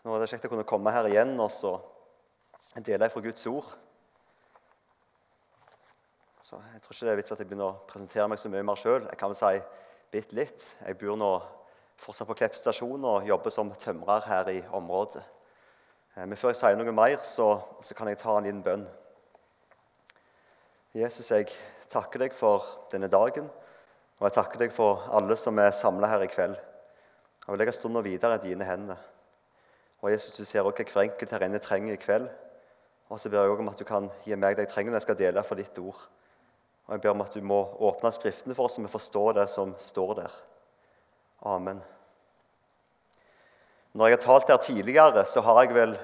Nå er det kjekt å kunne komme her igjen og dele fra Guds ord. Så Jeg tror ikke det er vits at jeg begynner å presentere meg så mye mer sjøl. Jeg kan vel si bitte litt. Jeg bor nå fortsatt på Klepp stasjon og jobber som tømrer her i området. Eh, men før jeg sier noe mer, så, så kan jeg ta en liten bønn. Jesus, jeg takker deg for denne dagen, og jeg takker deg for alle som er samla her i kveld. Jeg vil legge stunden videre i dine hender. Og Jesus, du ser også hva hver enkelt her inne trenger i kveld. Og så ber jeg også om at du kan gi meg det jeg trenger når jeg skal dele for ditt ord. Og jeg ber om at du må åpne Skriftene for oss, så vi forstår det som står der. Amen. Når jeg har talt her tidligere, så har jeg vel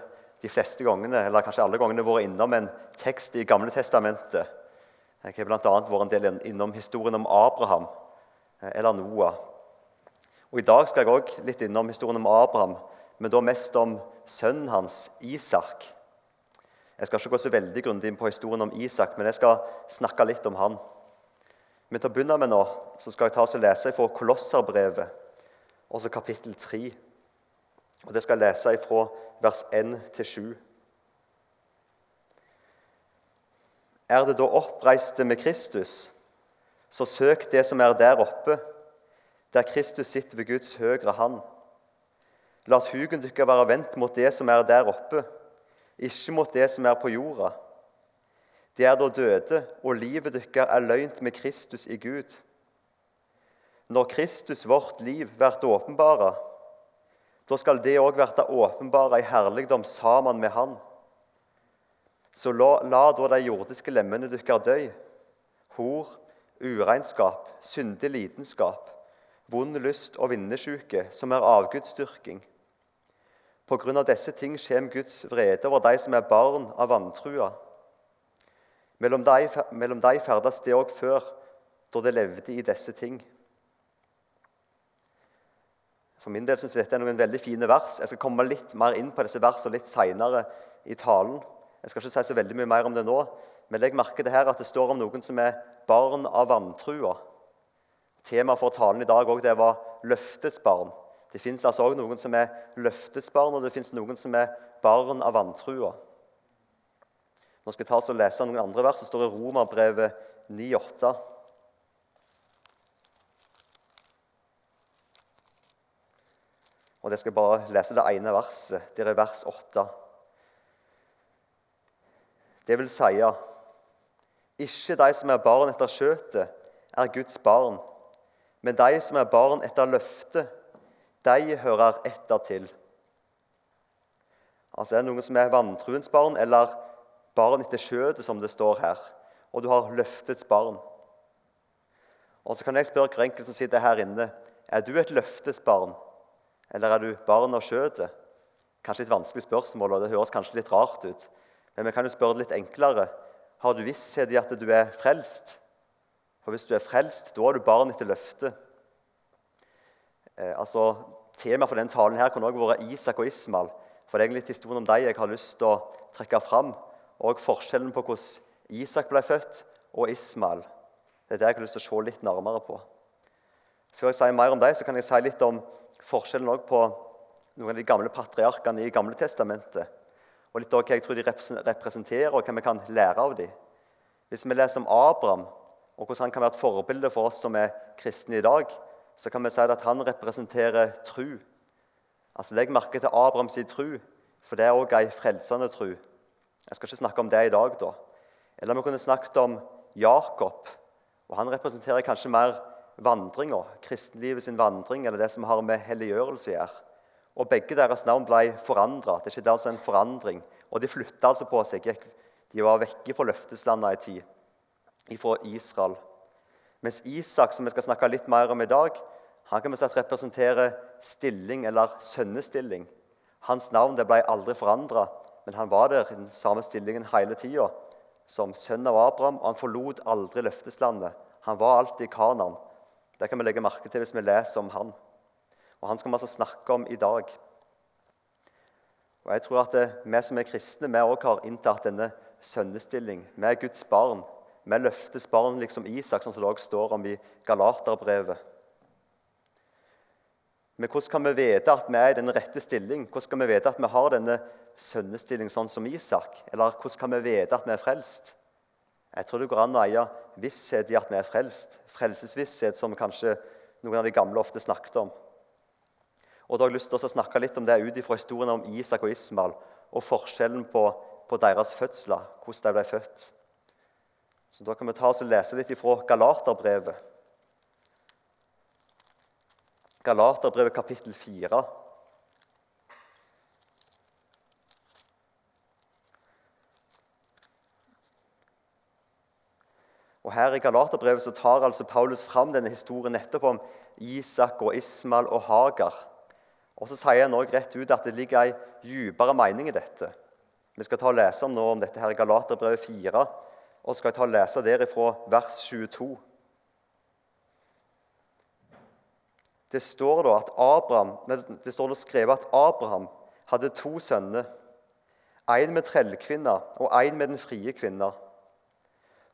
de fleste gangene, eller kanskje alle gangene vært innom en tekst i Gamle Testamentet. Jeg har bl.a. vært en del innom historien om Abraham eh, eller Noah. Og I dag skal jeg òg litt innom historien om Abraham, men da mest om sønnen hans, Isak. Jeg skal ikke gå så veldig grundig inn på historien om Isak, men jeg skal snakke litt om han. Men til å begynne med nå, så skal jeg ta oss og lese fra Kolosserbrevet, også kapittel 3. Og Det skal jeg lese fra vers 1 til 7. Er det da oppreiste med Kristus, så søk det som er der oppe, der Kristus sitter ved Guds høyre hand. La hugen deres være vendt mot det som er der oppe, ikke mot det som er på jorda. De er da døde, og livet deres er løgnt med Kristus i Gud. Når Kristus, vårt liv, blir åpenbara, da skal det òg bli åpenbara i herligdom sammen med Han. Så la, la da de jordiske lemmene deres dø. Hor, uregnskap, syndig lidenskap, vond lyst og vinnesjuke, som er avgudsdyrking på grunn av disse ting kommer Guds vrede over de som er barn av vantrua. Mellom de, de ferdes det òg før, da det levde i disse ting. For min del synes jeg dette er noen veldig fine vers. Jeg skal komme litt mer inn på disse versene litt seinere i talen. Jeg skal ikke si så veldig mye mer om det nå, men legg merke til her at det står om noen som er barn av vantrua. Temaet for talen i dag det var løftets barn. Det fins altså òg noen som er løftets barn, og det fins noen som er barn av vantrua. Nå skal jeg ta oss og lese noen andre vers. Det står i Romerbrevet 9,8. Og Jeg skal bare lese det ene verset. Det er vers 8. Det vil si ikke de som er barn etter skjøtet, er Guds barn, men de som er barn etter løftet, de hører etter til. Altså Er det noen som er vantruens barn, eller barn etter skjøtet, som det står her? Og du har løftets barn. Og så kan jeg spørre hver enkelt som sitter her inne, er du et løftets barn, eller er du barn av skjøtet? Kanskje et vanskelig spørsmål, og det høres kanskje litt rart ut. Men vi kan jo spørre litt enklere. Har du visshet i at du er frelst? For hvis du er frelst, da er du barn etter løftet. Eh, altså, Temaet for denne talen her kunne også vært Isak og Ismael. For det er egentlig historien om dem jeg har lyst til å trekke fram. Og forskjellen på hvordan Isak ble født, og Ismael. Det er det jeg har lyst til å se litt nærmere på. Før jeg sier mer om dem, så kan jeg si litt om forskjellen på noen av de gamle patriarkene i Gamle testamentet. Og litt av hva jeg tror de representerer, og hva vi kan lære av dem. Hvis vi leser om Abraham, og hvordan han kan være et forbilde for oss som er kristne i dag, så kan vi si at han representerer tru. Altså, Legg merke til Abrahams tru, for det er òg ei frelsende tru. Jeg skal ikke snakke om det i dag, da. Eller vi kunne snakket om Jakob. og Han representerer kanskje mer vandringa, kristenlivet sin vandring, eller det som har med helliggjørelse å gjøre. Og Begge deres navn ble forandra. Det skjedde altså en forandring. Og de flytta altså på seg. De var vekke fra løfteslandet en tid, fra Israel. Mens Isak, som vi skal snakke litt mer om i dag, han kan vi si representerer stilling eller sønnestilling. Hans navn ble aldri forandra, men han var der i den samme stillingen hele tida. Som sønn av Abraham, og han forlot aldri løfteslandet. Han var alltid i Kanan. Det kan vi legge merke til hvis vi leser om han. Og Han skal vi altså snakke om i dag. Og jeg tror at Vi som er kristne, vi også har inntatt denne sønnestilling. Vi er Guds barn. Vi løftes barn liksom Isak, som det også står om i Galaterbrevet. Men hvordan kan vi vite at vi er i den rette stilling? Hvordan kan vi vite at vi har denne sønnestilling sånn som Isak? Eller hvordan kan vi vite at vi er frelst? Jeg tror det går an å eie visshet i at vi er frelst. Frelsesvisshet, som kanskje noen av de gamle ofte snakket om. Og da har jeg lyst til å snakke litt om det ut ifra historien om Isak og Ismael og forskjellen på, på deres fødsler, hvordan de ble født. Så Da kan vi ta oss og lese litt ifra Galaterbrevet. Galaterbrevet kapittel 4. Og Her i Galaterbrevet så tar altså Paulus fram denne historien nettopp om Isak og Ismael og Hagar. Og Så sier han også rett ut at det ligger en dypere mening i dette. Vi skal ta og lese om nå om dette her i Galaterbrevet 4, og skal jeg ta og lese derifra vers 22. Det står da at Abraham, det står da skrevet at Abraham hadde to sønner. En med trellkvinna og en med den frie kvinna.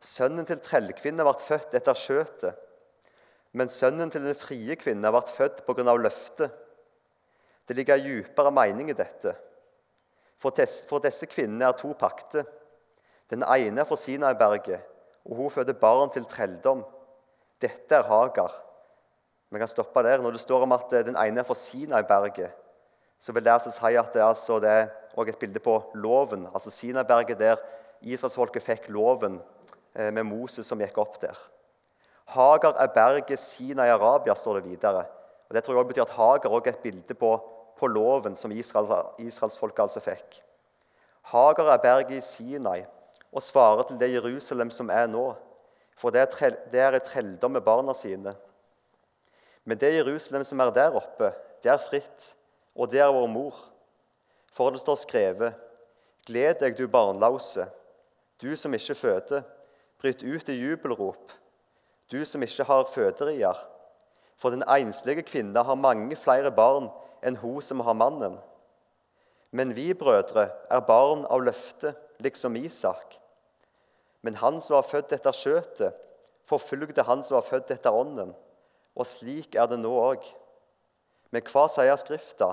Sønnen til trellkvinna ble født etter skjøtet, men sønnen til den frie kvinna ble født pga. løftet. Det ligger dypere mening i dette. For, disse kvinnene er to pakter. Den ene er fra Sinai-berget, og hun føder barn til trelldom. Dette er Hagar. Vi kan stoppe der. Når det står om at den ene er fra Sinai-berget, så vil det altså si at det, altså, det er et bilde på loven. Altså Sinai-berget der israelsfolket fikk loven Eh, med Moses som gikk opp der. Hagar er berget Sina i Arabia, står det videre. Og Det tror jeg også betyr at Hagar også er et bilde på, på loven som Israel, israelsfolket altså fikk. Hagar er berget i Sinai og svarer til det Jerusalem som er nå. For det er, det er et trelldom med barna sine. Men det Jerusalem som er der oppe, det er fritt, og det er vår mor. For det står skrevet:" Gled deg, du barnlause, du som ikke føder Bryt ut i jubelrop, du som ikke har føderier. For den enslige kvinne har mange flere barn enn hun som har mannen. Men vi brødre er barn av løftet, liksom Isak. Men han som var født etter skjøtet, forfulgte han som var født etter ånden. Og slik er det nå òg. Men hva sier Skrifta?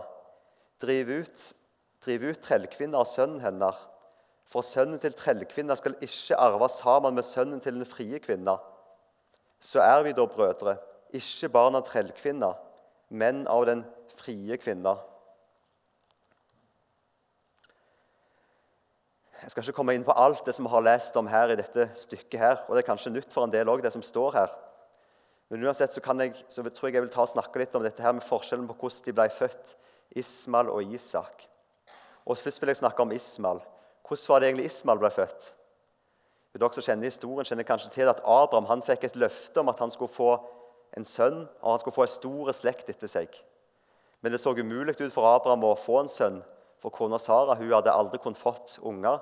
Driv ut, driv ut trellkvinner av sønnen hennes for sønnen til trellkvinna skal ikke arve sammen med sønnen til den frie kvinna. Så er vi da brødre, ikke barn av trellkvinna, men av den frie kvinna. Jeg skal ikke komme inn på alt det som vi har lest om her i dette stykket. her, og Det er kanskje nytt for en del òg, det som står her. Men uansett så, jeg, så tror jeg jeg vil ta og snakke litt om dette her med forskjellen på hvordan de ble født, Ismal og Isak. Og Først vil jeg snakke om Ismal. Hvordan var det egentlig Ismal ble født? Dere som kjenner historien, kjenner kanskje til at Abraham han fikk et løfte om at han skulle få en sønn og han skulle få en stor slekt etter seg. Men det så umulig ut for Abraham å få en sønn, for kona Sara hun hadde aldri kunnet fått unger.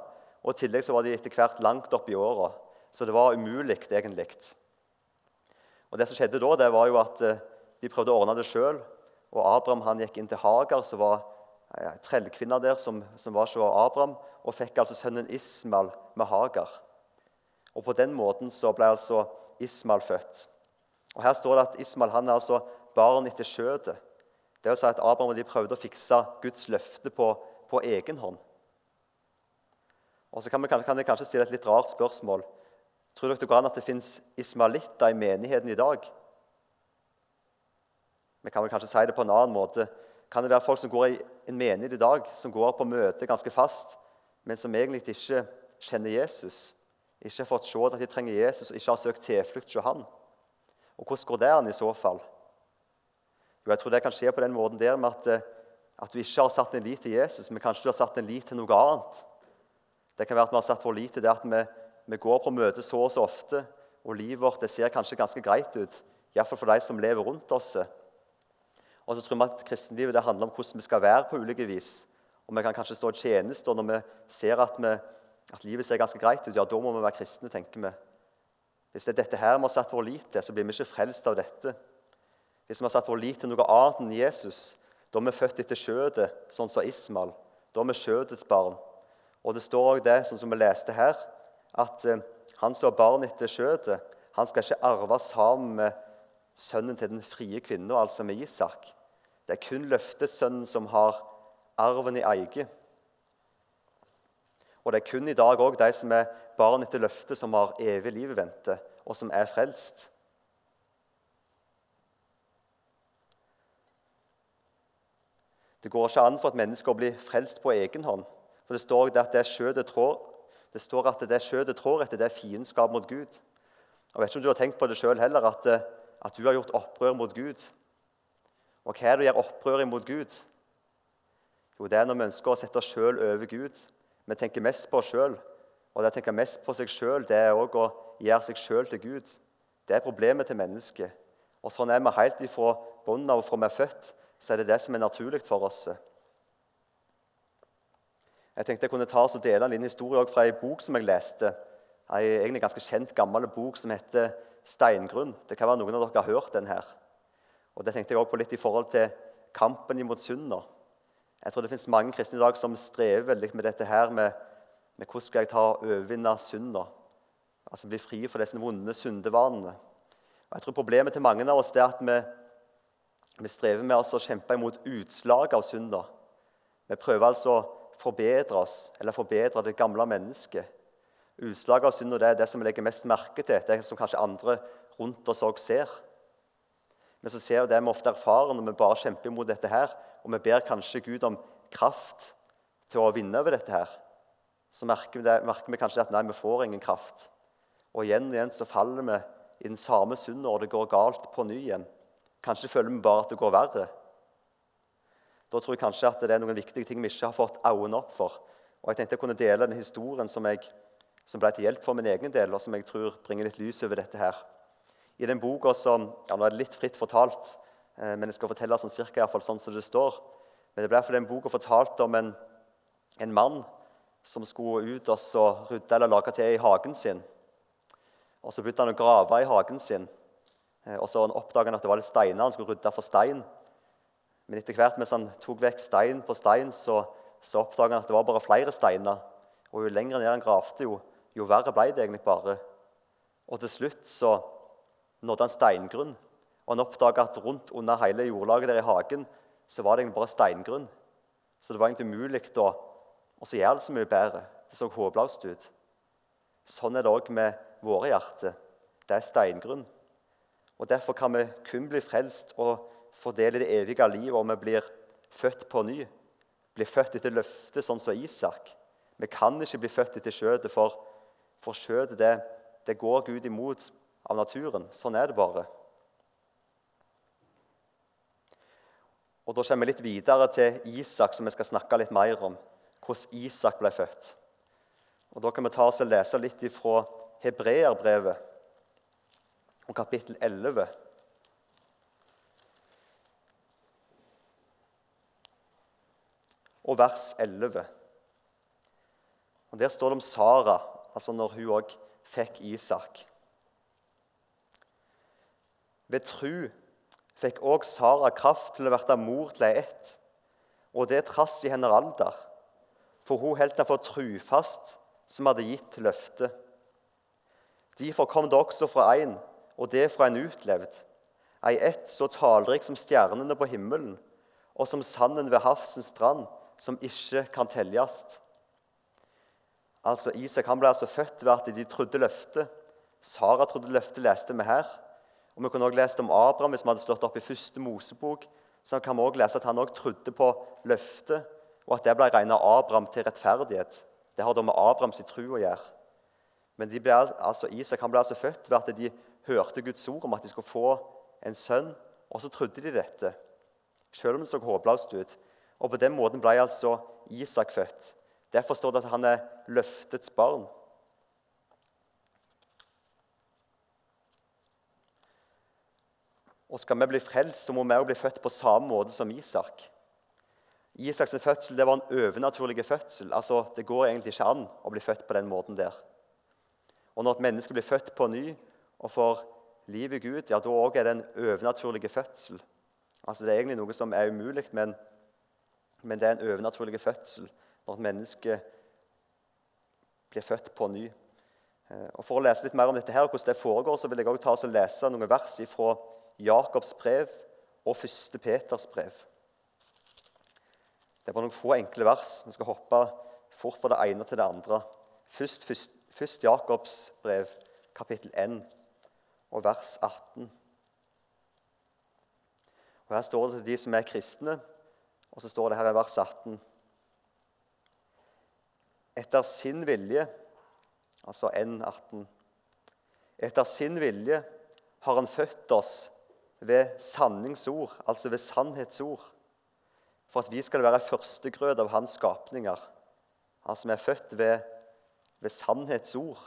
Og I tillegg så var de etter hvert langt opp i åra, så det var umulig egentlig. Og Det som skjedde da, det var jo at eh, de prøvde å ordne det sjøl. Og Abraham han gikk inn til Hagar, som var ja, trellkvinna der som, som var så Abraham og fikk altså sønnen Ismael med Hagar. Og På den måten så ble altså Ismael født. Og Her står det at Ismael han er altså barn etter skjøtet. Det vil si at Abraham og de prøvde å fikse Guds løfte på, på egen hånd. Og Så kan, vi, kan jeg kanskje stille et litt rart spørsmål. Tror dere det går an at det fins ismalitter i menigheten i dag? Vi kan vel kanskje si det på en annen måte. Kan det være folk som går i en menighet i dag, som går på møte ganske fast, men som egentlig ikke kjenner Jesus, ikke har fått se at de trenger Jesus, og ikke har søkt tilflukt hos han. Og Hvordan går det an i så fall? Jo, jeg tror Det kan skje på den måten der med at, eh, at du ikke har satt en lit til Jesus, men kanskje du har satt en lit til noe annet. Det kan være at vi har satt vår lite det at vi, vi går på møte så og så ofte, og livet vårt det ser kanskje ganske greit ut, iallfall for de som lever rundt oss. Og så tror vi at kristenlivet det handler om hvordan vi skal være på ulike vis. Og vi kan kanskje stå i tjeneste, og når vi ser at, vi, at, livet ser ganske greit ut, ja, da må vi være kristne, tenker vi. Hvis det er dette her vi har satt vår lit til, så blir vi ikke frelst av dette. Hvis vi har satt vår lit til noe annet enn Jesus, da er vi født etter skjødet, sånn som Ismael. Da er vi skjødets barn. Og det står òg det, sånn som vi leste her, at eh, han som har barn etter skjødet, han skal ikke arve sammen med sønnen til den frie kvinnen, altså med Isak. Det er kun løftesønnen som har arven i eie. Og det er kun i dag òg de som er barn etter løftet, som har evig liv i vente, og som er frelst. Det går ikke an for et menneske å bli frelst på egen hånd. For det står at det skjøtet trår, det står at det skjøtet trår etter det er fiendskap mot Gud. Jeg vet ikke om du har tenkt på det sjøl heller, at, at, du har gjort opprør mot Gud. Og hva er det å gjøre opprør mot Gud? Jo, det er når vi ønsker å sette oss sjøl over Gud. Vi tenker mest på oss sjøl. Og det å tenke mest på seg sjøl, det er òg å gjøre seg sjøl til Gud. Det er problemet til mennesket. Og sånn er vi helt ifra bunnen av fra vi er født så er det det som er naturlig for oss. Jeg tenkte jeg kunne ta og dele en liten historie fra en bok som jeg leste. En egentlig ganske kjent, gammel bok som heter 'Steingrunn'. Det kan være noen av dere har hørt den her. Og Det tenkte jeg også på litt i forhold til kampen imot synder. Jeg tror det finnes mange kristne i dag som strever veldig med dette her med, med hvordan skal jeg ta overvinne synder. Altså bli fri for disse vonde syndevanene. Og jeg tror Problemet til mange av oss er at vi vi strever med å kjempe imot utslag av synder. Vi prøver altså å forbedre oss, eller forbedre det gamle mennesket. Utslaget av det er det som vi legger mest merke til, det som kanskje andre rundt oss òg ser. Men så ser vi det vi ofte erfarer når vi bare kjemper imot dette her, og vi ber kanskje Gud om kraft til å vinne over dette her. Så merker vi, det, merker vi kanskje at nei, vi får ingen kraft. Og igjen og igjen så faller vi i den samme synden, og det går galt på ny igjen. Kanskje føler vi bare at det går verre. Da tror jeg kanskje at det er noen viktige ting vi ikke har fått øynene opp for. Og Jeg tenkte jeg kunne dele den historien som, jeg, som ble til hjelp for min egen del, og som jeg tror bringer litt lys over dette her. I den boka som, ja, Nå er det litt fritt fortalt, eh, men jeg skal fortelle sånn cirka, i hvert fall sånn som det står. Men det ble iallfall den boka fortalt om en, en mann som skulle ut og rydde eller lage til i hagen sin. Og Så begynte han å grave i hagen sin. Eh, og så oppdaget han at det var litt steiner han skulle rydde for stein. Men etter hvert mens han tok vekk stein på stein, så, så oppdaget han at det var bare flere steiner. Og jo lenger ned han gravde, jo, jo verre ble det egentlig bare. Og til slutt så nådde han steingrunn. Og han oppdaget at rundt under hele jordlaget der i hagen så var det egentlig bare steingrunn. Så det var egentlig umulig å gjøre det så mye bedre. Det så håpløst ut. Sånn er det òg med våre hjerter. Det er steingrunn. Og Derfor kan vi kun bli frelst og fordele det evige livet og vi blir født på ny. Blir født etter løftet, sånn som Isak. Vi kan ikke bli født etter skjøtet, for, for skjøtet det, det går Gud imot av naturen. Sånn er det bare. Og Da kommer vi litt videre til Isak, som vi skal snakke litt mer om. Hvordan Isak ble født. Og Da kan vi ta oss og lese litt fra Hebreerbrevet og kapittel 11. Og vers 11. Og Der står det om Sara, altså når hun òg fikk Isak. Ved tru fikk òg Sara kraft til å verte mor til ei ett, og det trass i hennes alder, for hun holdt henne for trufast som hadde gitt løftet. Derfor kom det også fra en og det fra en utlevd, ei ett så talrik som stjernene på himmelen, og som sanden ved havsens strand, som ikke kan telles. Altså, Isak han ble altså født ved at de trodde løftet. Sara trodde løftet, leste vi her. Og Vi kunne også lest om Abraham hvis vi hadde slått opp i første Mosebok. Så kan vi også lese at han også trodde på løftet, og at det ble regnet Abraham til rettferdighet. Det har da med Abrahams tro å gjøre. Men ble, altså, Isak han ble altså født ved at de hørte Guds ord om at de skulle få en sønn, og så trodde de dette, selv om det så håpløst ut. Og På den måten ble altså Isak født. Derfor står det at han er løftets barn. Og Skal vi bli frelst, så må vi også bli født på samme måte som Isak. Isaks fødsel det var en overnaturlig fødsel. Altså, Det går egentlig ikke an å bli født på den måten der. Og Når et menneske blir født på ny, og får liv i Gud, ja, da òg er det en overnaturlig fødsel. Altså Det er egentlig noe som er umulig, men, men det er en overnaturlig fødsel når et menneske blir født på ny. Eh, og For å lese litt mer om dette her, og hvordan det foregår, så vil jeg også ta og lese noen vers fra Jakobs brev og 1. Peters brev. Det er bare noen få enkle vers. Vi skal hoppe fort fra det ene til det andre. Først, først, først Jakobs brev, kapittel 1, og vers 18. Og Her står det til de som er kristne, og så står det her i vers 18 Etter sin vilje, altså N18 Etter sin vilje har han født oss ved sanningsord, altså ved sannhetsord, for at vi skal være førstegrød av hans skapninger. Altså vi er født ved, ved sannhetsord.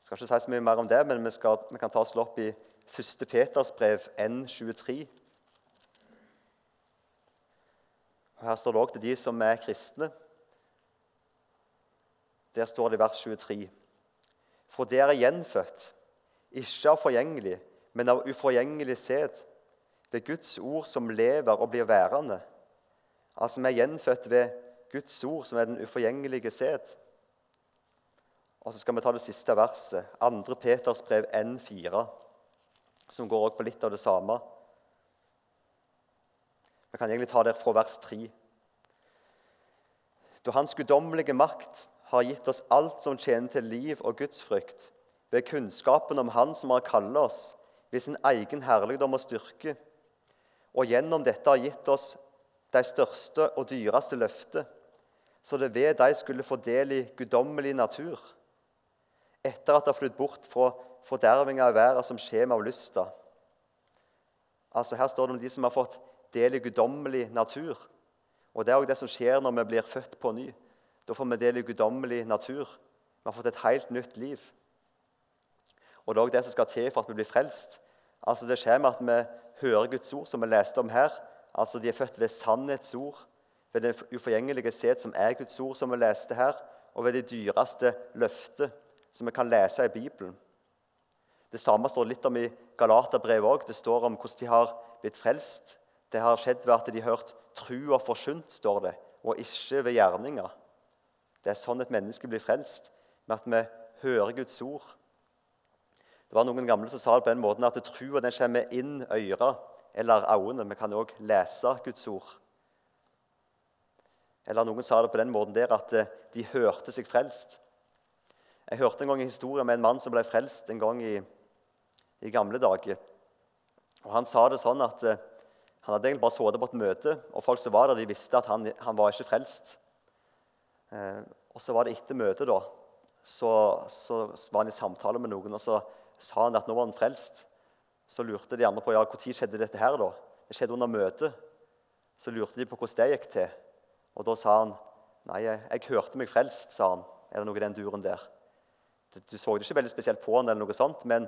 Jeg skal ikke si så mye mer om det, men vi, skal, vi kan ta oss opp i 1. Peters brev N23. Og Her står det òg til de som er kristne. Der står det i vers 23.: For dere er gjenfødt, ikke av forgjengelig, men av uforgjengelig sæd, ved Guds ord som lever og blir værende. Altså, vi er gjenfødt ved Guds ord, som er den uforgjengelige sæd. Og så skal vi ta det siste verset, 2. Peters brev N4, som går også på litt av det samme. Vi kan egentlig ta det fra vers 3. Da Hans guddommelige makt har gitt oss alt som tjener til liv og gudsfrykt, ved kunnskapen om Han som har kallet oss ved sin egen herligdom og styrke, og gjennom dette har gitt oss de største og dyreste løfter, så det ved de skulle få del i guddommelig natur, etter at det har flyttet bort fra fordervinga av verden som skjer med av lysta. Altså Her står det om de som har fått del i guddommelig natur. Og Det er også det som skjer når vi blir født på ny. Da får vi del i guddommelig natur. Vi har fått et helt nytt liv. Og det er også det som skal til for at vi blir frelst. Altså Det skjer med at vi hører Guds ord, som vi leste om her. Altså De er født ved sannhetsord, ved det uforgjengelige sæd, som er Guds ord, som vi leste her, og ved det dyreste løftet, som vi kan lese i Bibelen. Det samme står litt om i Galaterbrevet òg. Det står om hvordan de har blitt frelst. Det har skjedd ved at de har hørt trua forsynt, står det, og ikke ved gjerninger. Det er sånn et menneske blir frelst, med at vi hører Guds ord. Det var Noen gamle som sa det på den måten at trua kommer inn øra eller øynene. Vi kan òg lese Guds ord. Eller noen sa det på den måten der at eh, de hørte seg frelst. Jeg hørte en gang en historie med en mann som ble frelst en gang i, i gamle dager. Og Han sa det sånn at eh, han hadde egentlig bare sittet på et møte, og folk som var der, de visste at han, han var ikke frelst. Eh, og Så var det etter møtet, da, så, så var han i samtale med noen. og så sa han at nå var han frelst. Så lurte de andre på ja, når skjedde dette her. da? Det skjedde under møtet. Så lurte de på hvordan det gikk til. Og da sa han nei, jeg, jeg hørte meg frelst, sa han. Er det noe i den duren der? Du så det ikke veldig spesielt på han, eller noe sånt, men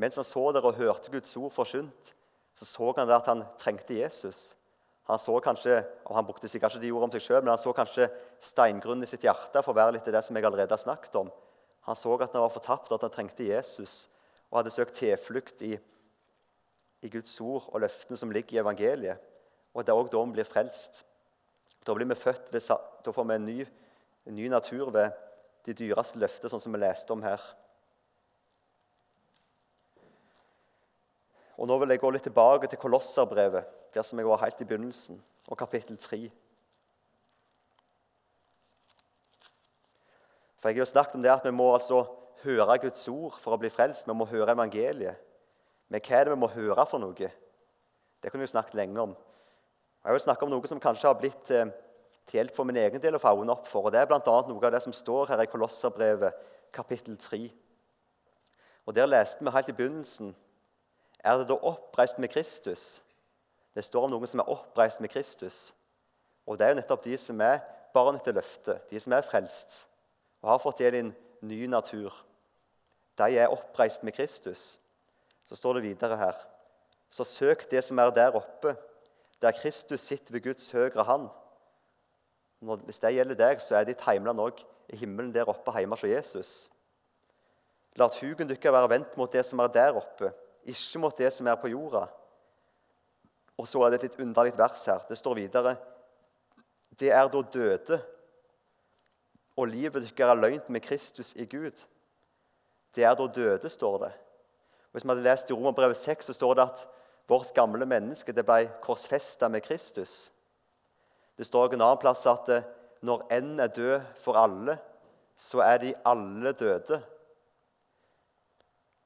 mens han så der og hørte Guds ord forsynt, så så han at han trengte Jesus. Han så kanskje, og han brukte sikkert ikke de ordene om seg selv, men han så kanskje steingrunnen i sitt hjerte for å være litt i det som jeg allerede har snakket om. Han så at han var fortapt, at han trengte Jesus, og hadde søkt tilflukt i, i Guds ord og løftene som ligger i evangeliet. Og Det er òg da vi blir frelst. Da blir vi født ved, da får vi en ny, en ny natur ved de dyreste løfter, sånn som vi leste om her. Og Nå vil jeg gå litt tilbake til Kolosserbrevet, der som jeg var helt i begynnelsen, og kapittel 3. For Jeg har jo snakket om det at vi må altså høre Guds ord for å bli frelst. Vi må høre evangeliet. Men hva er det vi må høre for noe? Det kunne vi snakket lenge om. Jeg vil snakke om noe som kanskje har blitt eh, til hjelp for min egen del å øynene opp for. og Det er bl.a. noe av det som står her i Kolosserbrevet, kapittel 3. Og Der leste vi helt i begynnelsen Er det da oppreist med Kristus? Det står om noen som er oppreist med Kristus. Og det er jo nettopp de som er barn etter løftet, de som er frelst og har fått del i en ny natur. De er oppreist med Kristus. Så står det videre her. Så søk det som er der oppe, der Kristus sitter ved Guds høyre hand. Hvis det gjelder deg, så er ditt heimland òg i himmelen der oppe hjemme hos Jesus. La hugen deres være vendt mot det som er der oppe, ikke mot det som er på jorda. Og så er det et litt underlig vers her. Det står videre Det er da døde og livet deres er løgnt med Kristus i Gud. Det er da døde, står det. Hvis vi hadde lest i Romerbrevet 6, så står det at vårt gamle menneske det ble korsfesta med Kristus. Det står en annen plass at når en er død for alle, så er de alle døde.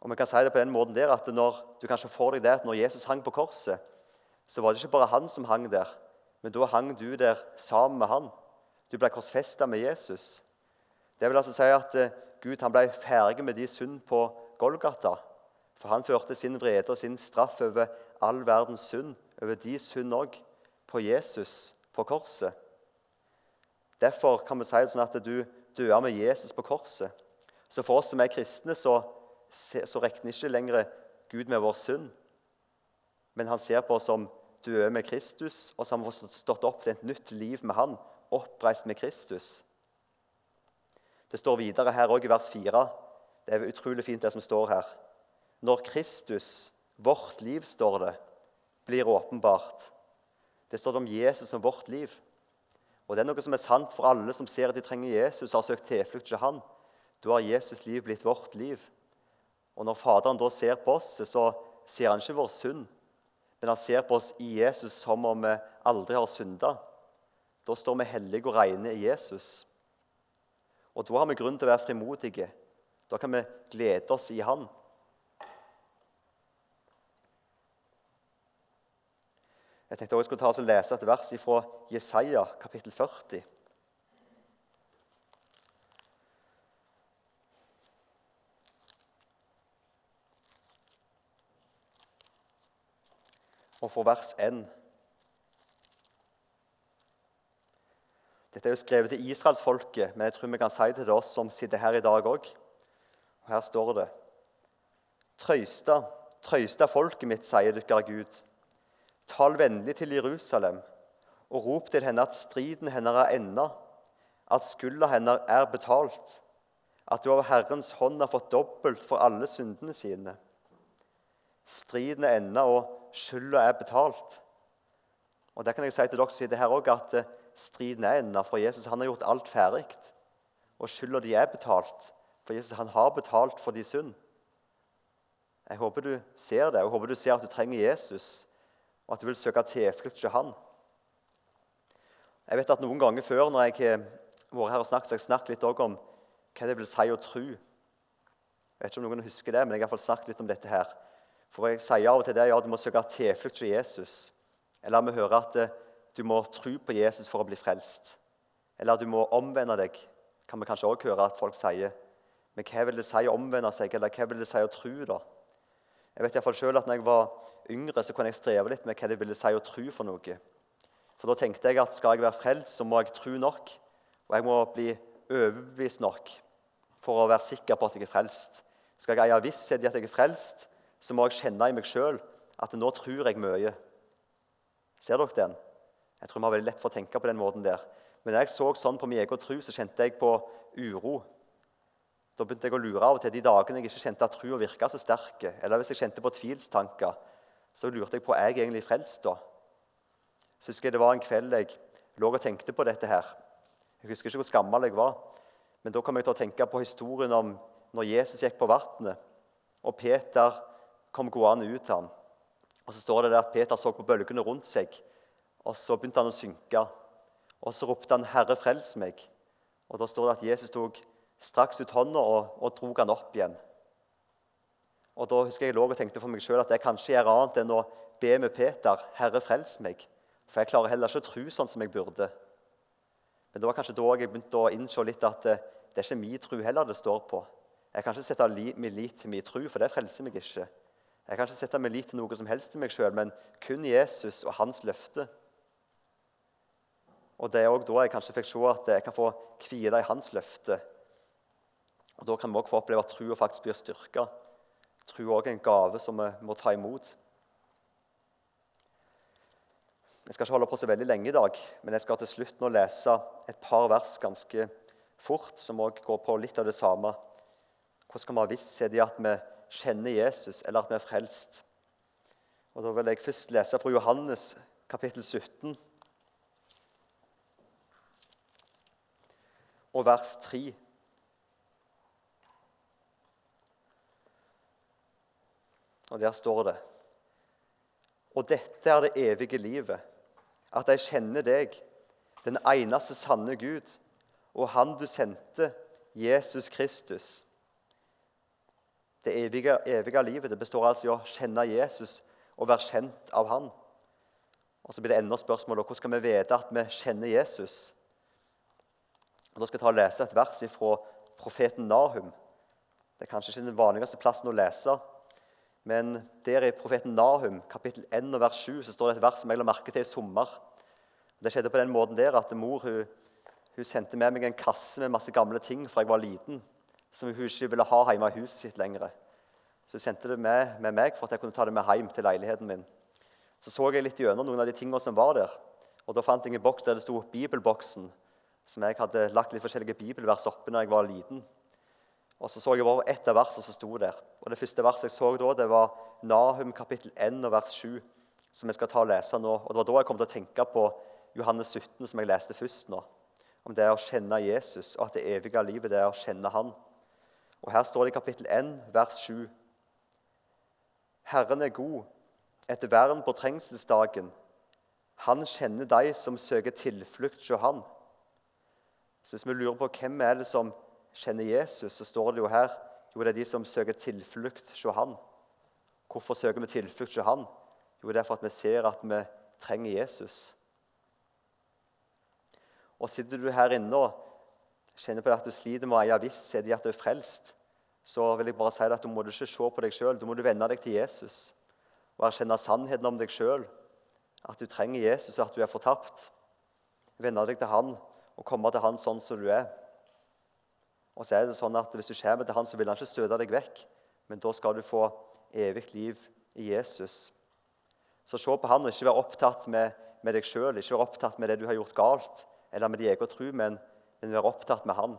Og vi kan si det på den måten der at når du kanskje får deg det at når Jesus hang på korset, så var det ikke bare han som hang der, men da hang du der sammen med han. Du ble korsfesta med Jesus. Det vil altså si at eh, Gud han ble ferdig med de synd på Golgata. For han førte sin vrede og sin straff over all verdens synd, over de synd òg, på Jesus på korset. Derfor kan vi si det sånn at du døde med Jesus på korset. Så for oss som er kristne, så, så regner ikke lenger Gud med vår synd. Men han ser på oss som døde med Kristus, og så har stått opp til et nytt liv med han, oppreist med Kristus. Det står videre her òg i vers 4. Det er utrolig fint, det som står her. Når Kristus, vårt liv, står det, blir åpenbart. Det står det om Jesus som vårt liv. Og Det er noe som er sant for alle som ser at de trenger Jesus og har søkt tilflukt til han. Da har Jesus liv blitt vårt liv. Og Når Faderen da ser på oss, så ser han ikke vår synd, men han ser på oss i Jesus som om vi aldri har synda. Da står vi hellige og rene i Jesus. Og da har vi grunn til å være frimodige. Da kan vi glede oss i Han. Jeg tenkte også jeg skulle ta og lese et vers fra Jesaja, kapittel 40. Og for vers 1. Dette er jo skrevet til israelsfolket, men jeg tror vi kan si det til oss som sitter her i dag òg. Her står det Trøysta, trøysta folket mitt, sier dere Gud. Tal vennlig til Jerusalem, og rop til henne at striden hennes er enda, at skylda hennes er betalt, at du av Herrens hånd har fått dobbelt for alle syndene sine. Striden er enda, og skylda er betalt. Og det kan jeg si til dere som her også, at striden er enda for Jesus han har gjort alt ferdig. Og skylda de er betalt, for Jesus han har betalt for de synd. Jeg håper du ser det, og jeg håper du ser at du trenger Jesus, og at du vil søke tilflukt hos han. Jeg vet at Noen ganger før når jeg har vært her og snakket, så har jeg snakket litt om hva det vil si å tro. Jeg vet ikke om noen husker det, men jeg har snakket litt om dette her. For jeg sier av og til det, ja, du må søke tilflukt til Jesus. Eller vi hører at du må tro på Jesus for å bli frelst. Eller du må omvende deg, kan vi kanskje også høre at folk sier. Men hva vil det si å omvende seg, eller hva vil det si å tro? da? Jeg vet i fall selv at når jeg var yngre, så kunne jeg streve litt med hva det ville si å tro for noe. For da tenkte jeg at skal jeg være frelst, så må jeg tro nok. Og jeg må bli overbevist nok for å være sikker på at jeg er frelst. Skal jeg eie visshet i at jeg er frelst, så må jeg kjenne i meg sjøl at nå tror jeg mye. Ser dere den? Jeg tror vi har veldig lett for å tenke på den måten der. Men når jeg så sånn på min egen tro, så kjente jeg på uro. Da begynte jeg å lure av og til de dagene jeg ikke kjente at troa virka så sterke, eller hvis jeg kjente på tvilstanker, så lurte jeg på er jeg egentlig frelst da. Så husker jeg Det var en kveld jeg lå og tenkte på dette. her. Jeg husker ikke hvor gammel jeg var, men da kom jeg til å tenke på historien om når Jesus gikk på vannet, og Peter kom gående ut ham. Og Så står det der at Peter så på bølgene rundt seg og så begynte han å synke. Og så ropte han, 'Herre, frels meg.' Og Da står det at Jesus tok straks ut hånda og, og drog han opp igjen. Og Da husker jeg lå og tenkte for meg sjøl at jeg kanskje gjør annet enn å be med Peter, 'Herre, frels meg.' For jeg klarer heller ikke å tro sånn som jeg burde. Men det var kanskje da jeg begynte å innse litt at det, det er ikke min tro heller det står på. Jeg kan ikke sette min lit til min tro, for det frelser meg ikke. Jeg kan ikke sette min lit til noe som helst i meg sjøl, men kun Jesus og hans løfte. Og Det er også da jeg kanskje fikk se at jeg kan få hvile i hans løfte. Og Da kan vi også få oppleve at trua faktisk blir styrka. Tro er også en gave som vi må ta imot. Jeg skal ikke holde på så veldig lenge i dag, men jeg skal til slutt nå lese et par vers ganske fort, som også går på litt av det samme. Hvordan skal vi ha visshet i at vi kjenner Jesus, eller at vi er frelst? Og Da vil jeg først lese fra Johannes kapittel 17. og vers 3. Og der står det Og dette er det evige livet, at jeg kjenner deg, den eneste sanne Gud, og Han du sendte, Jesus Kristus. Det evige, evige livet det består altså i å kjenne Jesus og være kjent av Han. Og Så blir det enda spørsmål hvordan skal vi vite at vi kjenner Jesus. Og Da skal jeg ta og lese et vers fra profeten Nahum. Det er kanskje ikke den vanligste plassen å lese, men der i profeten Nahum, kapittel 1 og vers 7, så står det et vers som jeg la merke til i sommer. Det skjedde på den måten der at mor hun, hun sendte med meg en kasse med masse gamle ting fra jeg var liten, som hun ikke ville ha hjemme i huset sitt lenger. Så hun sendte det med, med, meg for at jeg kunne ta det med hjem til leiligheten min. Så så jeg litt gjennom noen av de tingene som var der. Og Da fant jeg en boks der det sto 'Bibelboksen', som jeg hadde lagt litt forskjellige bibelvers oppi da jeg var liten. Og Så så jeg over ett av versene som sto der. Og Det første verset jeg så da, det var Nahum kapittel 1 og vers 7, som jeg skal ta og lese nå. Og Det var da jeg kom til å tenke på Johannes 17, som jeg leste først nå. Om det er å kjenne Jesus, og at det evige livet det er å kjenne Han. Og Her står det i kapittel 1, vers 7. Herren er god, et vern på trengselsdagen. Han kjenner de som søker tilflukt hos Han. Så Hvis vi lurer på hvem er det som kjenner Jesus, så står det jo her jo det er de som søker tilflukt hos Han. Hvorfor søker vi tilflukt hos Han? Jo, det er for at vi ser at vi trenger Jesus. Og sitter du her inne og kjenner på at du sliter med å eie visshet i at du er frelst, så vil jeg bare si at du må ikke se på deg sjøl. Du må vende deg til Jesus og erkjenne sannheten om deg sjøl. At du trenger Jesus, og at du er fortapt. Vende deg til han og komme til han sånn som du er. Og så er det sånn at Hvis du kommer til han, så vil han ikke støte deg vekk, men da skal du få evig liv i Jesus. Så se på han og ikke være opptatt med, med deg sjøl, ikke være opptatt med det du har gjort galt, eller med din egen tro, men, men være opptatt med Han.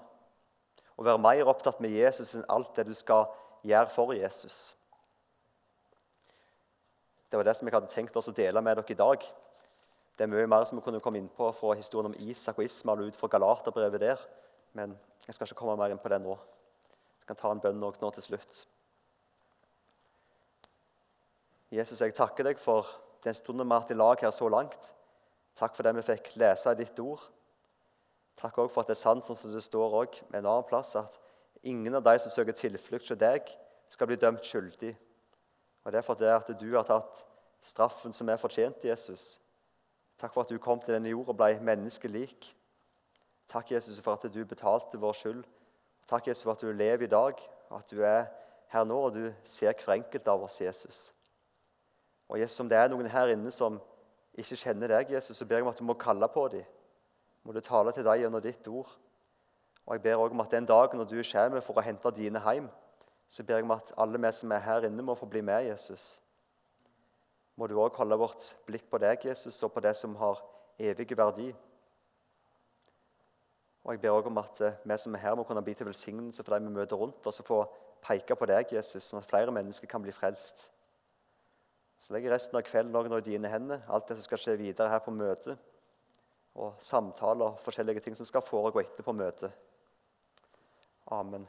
Og være mer opptatt med Jesus enn alt det du skal gjøre for Jesus. Det var det som jeg hadde tenkt å dele med dere i dag. Det er mye mer som vi kunne komme inn på fra historien om Isak og Ismael ut fra Galaterbrevet der. Men jeg skal ikke komme mer inn på det nå. Jeg kan ta en bønn nå til slutt. Jesus, jeg takker deg for den stunden vi har hatt i lag her så langt. Takk for det vi fikk lese i ditt ord. Takk også for at det er sant, sånn som det står med en annen plass, at ingen av de som søker tilflukt hos deg, skal bli dømt skyldig. Og Det er for at du har tatt straffen som er fortjent, Jesus. Takk for at du kom til denne jorda og ble menneskelik. Takk, Jesus, for at du betalte vår skyld. Takk, Jesus, for at du lever i dag, og at du er her nå, og du ser hver enkelt av oss, Jesus. Og Jesus, Om det er noen her inne som ikke kjenner deg, Jesus, så ber jeg om at du må kalle på dem må du tale til dem gjennom ditt ord. Og Jeg ber også om at den dagen når du kommer for å hente dine hjem, så ber jeg om at alle vi som er her inne, må få bli med Jesus. Må du òg holde vårt blikk på deg, Jesus, og på det som har evig verdi. Og Jeg ber også om at eh, vi som er her, må kunne bli til velsignelse for de vi møter rundt og få peke på deg, Jesus, sånn at flere mennesker kan bli frelst. Så legger resten av kvelden også i dine hender, alt det som skal skje videre her på møtet og samtaler forskjellige ting som skal foregå etterpå møtet. Amen.